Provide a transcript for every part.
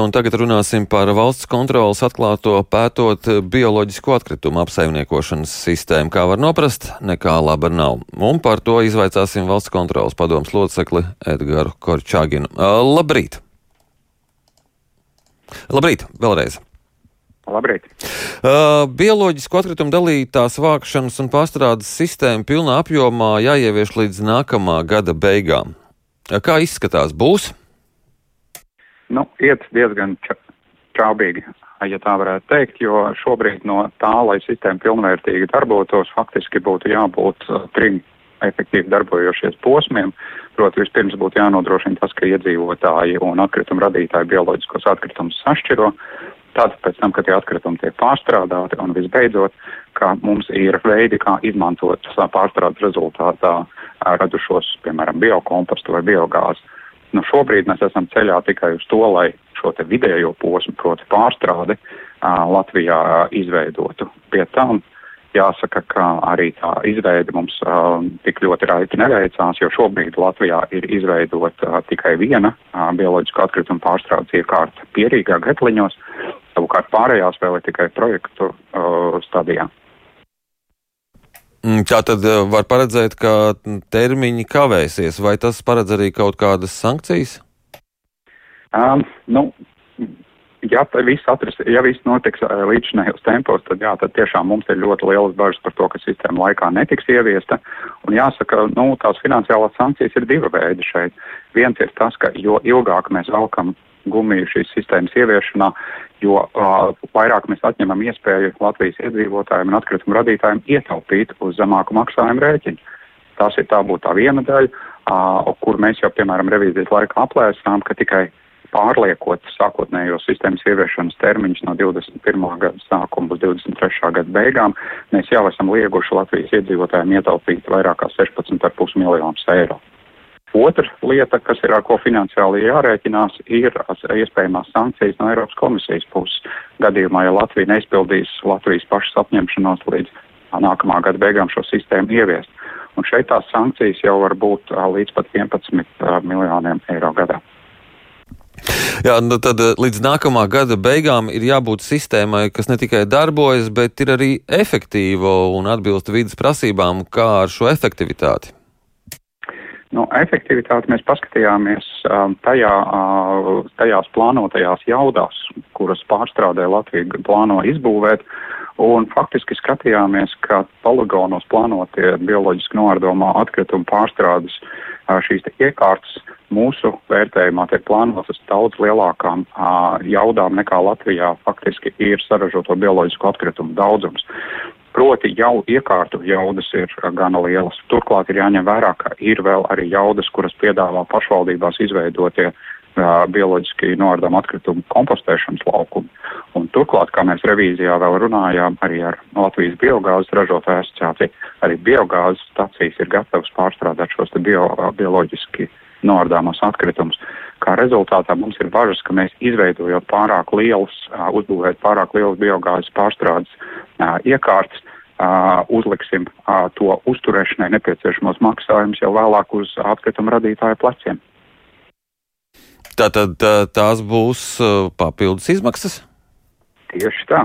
Un tagad runāsim par valsts kontrolas atklāto pētot bioloģisko atkritumu apsaimniekošanas sistēmu. Kā var noprast, nekā laba nav. Un par to izvaicāsim valsts kontrolas padomus locekli Edgāru Korčāginu. Labrīt! Labrīt, vēlreiz! Labrīt. Uh, bioloģisku atkritumu dalītās vākšanas un pārstrādes sistēma pilnā apjomā jāievieš līdz nākamā gada beigām. Kā izskatās? Būs? Nu, iet diezgan čābīgi, ja tā varētu teikt, jo šobrīd no tā, lai sistēma pilnvērtīgi darbotos, faktiski būtu jābūt uh, trim efektīvi darbojošies posmiem. Proti, vispirms būtu jānodrošina tas, ka iedzīvotāji un atkritumu radītāji bioloģiskos atkritumus sašķiro. Tad, pēc tam, kad tie atkritumi tiek pārstrādāti, un visbeidzot, ka mums ir veidi, kā izmantot pārstrādes rezultātā radušos, piemēram, biokompostu vai biogāzi. Nu, šobrīd mēs esam ceļā tikai uz to, lai šo te vidējo posmu, proti pārstrādi, Latvijā izveidotu. Pie tam jāsaka, ka arī tā izveide mums tik ļoti raiti neveicās, jo šobrīd Latvijā ir izveidota tikai viena bioloģiska atkrituma pārstrādes iekārta pierīgā gatliņos, savukārt pārējās vēl ir tikai projektu stadijā. Mm, tā tad eh, var paredzēt, ka termiņi kavēsies, vai tas paredz arī kaut kādas sankcijas? Um, nu, ja viss, atris, ja viss notiks uh, līdzinājos tempos, tad jā, tad tiešām mums ir ļoti lielas bažas par to, ka sistēma laikā netiks ieviesta. Un jāsaka, nu, tās finansiālās sankcijas ir diva veida šeit. Viens ir tas, ka jo ilgāk mēs velkam gumiju šīs sistēmas ieviešanā, jo uh, vairāk mēs atņemam iespēju Latvijas iedzīvotājiem un atkritumu radītājiem ietaupīt uz zemāku maksājumu rēķinu. Tas ir tā būtu tā viena daļa, uh, kur mēs jau, piemēram, revīzijas laikā aplēsām, ka tikai pārliekot sākotnējos sistēmas ieviešanas termiņus no 21. gada sākuma uz 23. gada beigām, mēs jau esam lieguši Latvijas iedzīvotājiem ietaupīt vairāk kā 16,5 miljonus eiro. Otra lieta, kas ir ar ko finansiāli jārēķinās, ir iespējamās sankcijas no Eiropas komisijas puses. Gadījumā, ja Latvija neizpildīs Latvijas pašas apņemšanos līdz nākamā gada beigām šo sistēmu ieviest. Un šeit tās sankcijas jau var būt līdz pat 11 miljoniem eiro gadā. Jā, nu tad līdz nākamā gada beigām ir jābūt sistēmai, kas ne tikai darbojas, bet ir arī efektīva un atbilst vidas prasībām, kā ar šo efektivitāti. Nu, efektivitāti mēs paskatījāmies um, tajā, uh, tajās plānotajās jaudās, kuras pārstrādē Latvija plāno izbūvēt, un faktiski skatījāmies, ka poligonos plānotie bioloģiski noardomā atkritumu pārstrādes uh, šīs iekārtas mūsu vērtējumā tiek plānotas daudz lielākām uh, jaudām nekā Latvijā faktiski ir saražoto bioloģisko atkritumu daudzums. Proti jau iekārtu jaudas ir gana lielas. Turklāt ir jāņem vērā, ka ir vēl arī jaudas, kuras piedāvā pašvaldībās izveidotie uh, bioloģiski noardām atkritumu kompostēšanas laukumi. Un turklāt, kā mēs revīzijā vēl runājām, arī ar Latvijas biogāzes ražotāju asociāciju, arī biogāzes stacijas ir gatavas pārstrādāt šos bio, bioloģiski noardāmos atkritumus. Kā rezultātā mums ir bažas, ka mēs izveidojot pārāk lielus, uzbūvēt pārāk lielus biogāzes pārstrādes iekārtas, uzliksim to uzturēšanai nepieciešamos maksājumus jau vēlāk uz atkritumu radītāju pleciem. Tātad tā, tās būs papildus izmaksas? Tieši tā.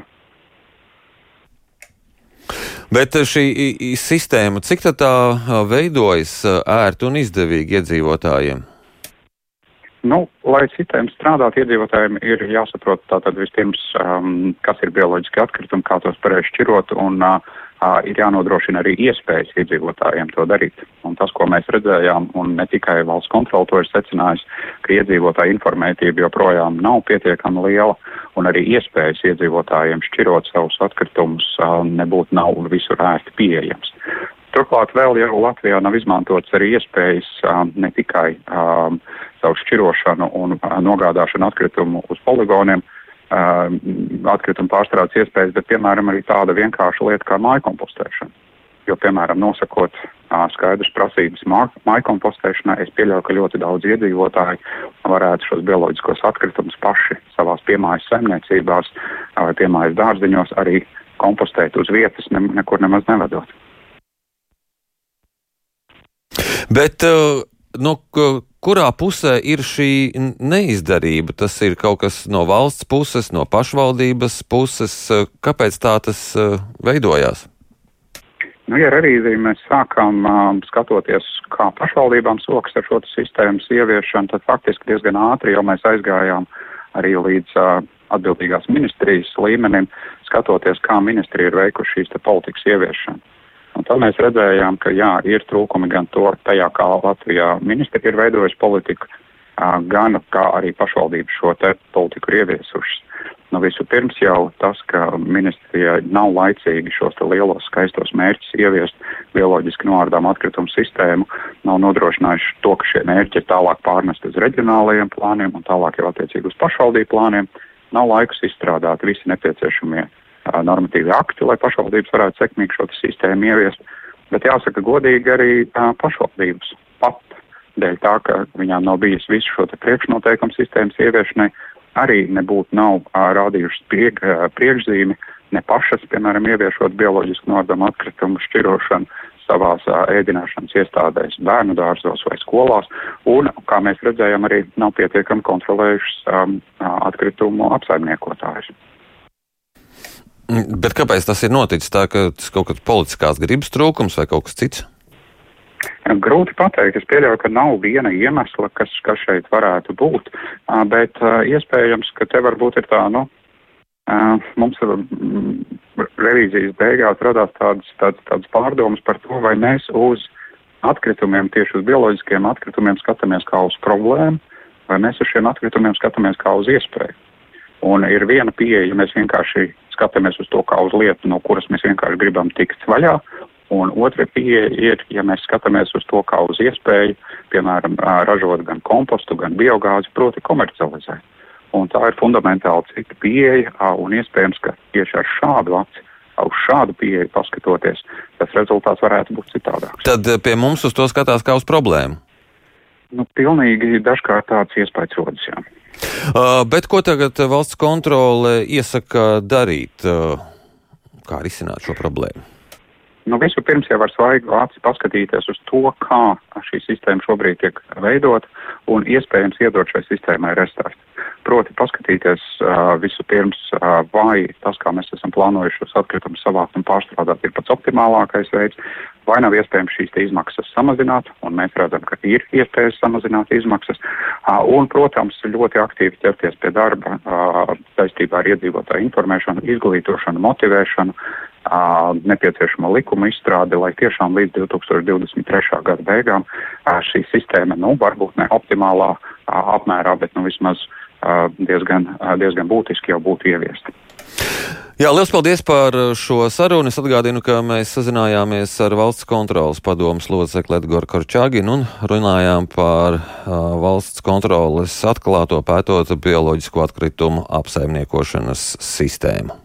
Bet šī sistēma, cik tā veidojas ērti un izdevīgi iedzīvotājiem? Nu, lai sistēma strādātu, iedzīvotājiem ir jāsaprot tātad vispirms, um, kas ir bioloģiski atkritumi, kā tos pareizi šķirot, un uh, uh, ir jānodrošina arī iespējas iedzīvotājiem to darīt. Un tas, ko mēs redzējām, un ne tikai valsts kontrola to ir secinājusi, ka iedzīvotāja informētība joprojām nav pietiekami liela, un arī iespējas iedzīvotājiem šķirot savus atkritumus uh, nebūtu nav visur ērti pieejams. Turklāt vēl jau Latvijā nav izmantots arī iespējas um, ne tikai um, savu šķirošanu un uh, nogādāšanu atkritumu uz poligoniem, um, atkritumu pārstrādes iespējas, bet, piemēram, arī tāda vienkārša lieta kā mājkompostēšana. Jo, piemēram, nosakot uh, skaidrs prasības mājkompostēšanai, es pieļauju, ka ļoti daudz iedzīvotāji varētu šos bioloģiskos atkritumus paši savās piemājas saimniecībās vai piemājas dārziņos arī kompostēt uz vietas, ne, nekur nemaz nevedot. Bet, uh, nu, kurā pusē ir šī neizdarība? Tas ir kaut kas no valsts puses, no pašvaldības puses. Kāpēc tā tas veidojās? Nu, ja revīziju mēs sākām um, skatoties, kā pašvaldībām sokas ar šo sistēmas ieviešanu, tad faktiski diezgan ātri jau mēs aizgājām arī līdz uh, atbildīgās ministrijas līmenim, skatoties, kā ministri ir veikuši šīs politikas ieviešanu. Tad mēs redzējām, ka jā, ir trūkumi gan to tajā, kā Latvijā ministri ir veidojuši politiku, gan kā arī pašvaldības šo te politiku ir ieviesušas. Nu, Vispirms jau tas, ka ministrijai nav laicīgi šos lielos skaistos mērķus ieviest bioloģiski noārdām atkritumu sistēmu, nav nodrošinājuši to, ka šie mērķi ir tālāk pārnest uz reģionālajiem plāniem un tālāk jau attiecīgi uz pašvaldību plāniem. Nav laikus izstrādāt visi nepieciešamie uh, normatīvi akti, lai pašvaldības varētu sekmīgi šo sistēmu ieviest. Bet jāsaka godīgi arī pašvaldības pat dēļ tā, ka viņām nav bijis visu šo priekšnoteikumu sistēmas ieviešanai, arī nebūtu nav rādījušas priek, priekšzīmi, ne pašas, piemēram, ieviešot bioloģisku nodevu atkritumu šķirošanu savās ēdināšanas iestādēs, bērnu dārzos vai skolās, un, kā mēs redzējām, arī nav pietiekami kontrolējušas um, atkritumu apsaimniekotājus. Bet kāpēc tas ir noticis tā, ka tas kaut kāds politiskās gribas trūkums vai kaut kas cits? Grūti pateikt. Es pieļauju, ka nav viena iemesla, kas, kas šeit varētu būt, bet iespējams, ka te varbūt ir tā, nu, mums revīzijas beigās radās tādas, tādas, tādas pārdomas par to, vai mēs uz atkritumiem, tieši uz bioloģiskiem atkritumiem skatāmies kā uz problēmu, vai mēs uz šiem atkritumiem skatāmies kā uz iespēju. Un ir viena pieeja, ja mēs vienkārši skatāmies uz to kā uz lietu, no kuras mēs vienkārši gribam tikt vaļā, Un otra pieeja ir, ja mēs skatāmies uz to kā uz iespēju, piemēram, ražot gan kompostu, gan biogāzi, proti komercializēt. Un tā ir fundamentāli cita pieeja, un iespējams, ka tieši ar šādu aci, uz šādu pieeju paskatoties, tas rezultāts varētu būt citādāks. Tad pie mums uz to skatās kā uz problēmu? Nu, pilnīgi dažkārt tāds iespējas rodas, jā. Uh, bet ko tagad valsts kontrole iesaka darīt? Uh, kā risināt šo problēmu? Nu, Vispirms jau var svaigu aci paskatīties uz to, kā šī sistēma šobrīd tiek veidot un iespējams iedot šai sistēmai restartu. Proti paskatīties uh, vispirms, uh, vai tas, kā mēs esam plānojuši šos atkritumus savākt un pārstrādāt, ir pats optimālākais veids, vai nav iespējams šīs izmaksas samazināt, un mēs redzam, ka ir iespējas samazināt izmaksas, uh, un, protams, ļoti aktīvi ķerties pie darba uh, saistībā ar iedzīvotāju informēšanu, izglītošanu, motivēšanu, nepieciešamo likuma izstrādi, lai tiešām līdz 2023. gada beigām šī sistēma, nu, varbūt ne optimālā apmērā, bet nu vismaz diezgan, diezgan būtiski jau būtu ieviesti. Jā, liels paldies par šo sarunu. Es atgādinu, ka mēs sazinājāmies ar valsts kontrolas padomus locekli Edgars Korčāginu un runājām par uh, valsts kontroles atklāto pētot bioloģisko atkritumu apsaimniekošanas sistēmu.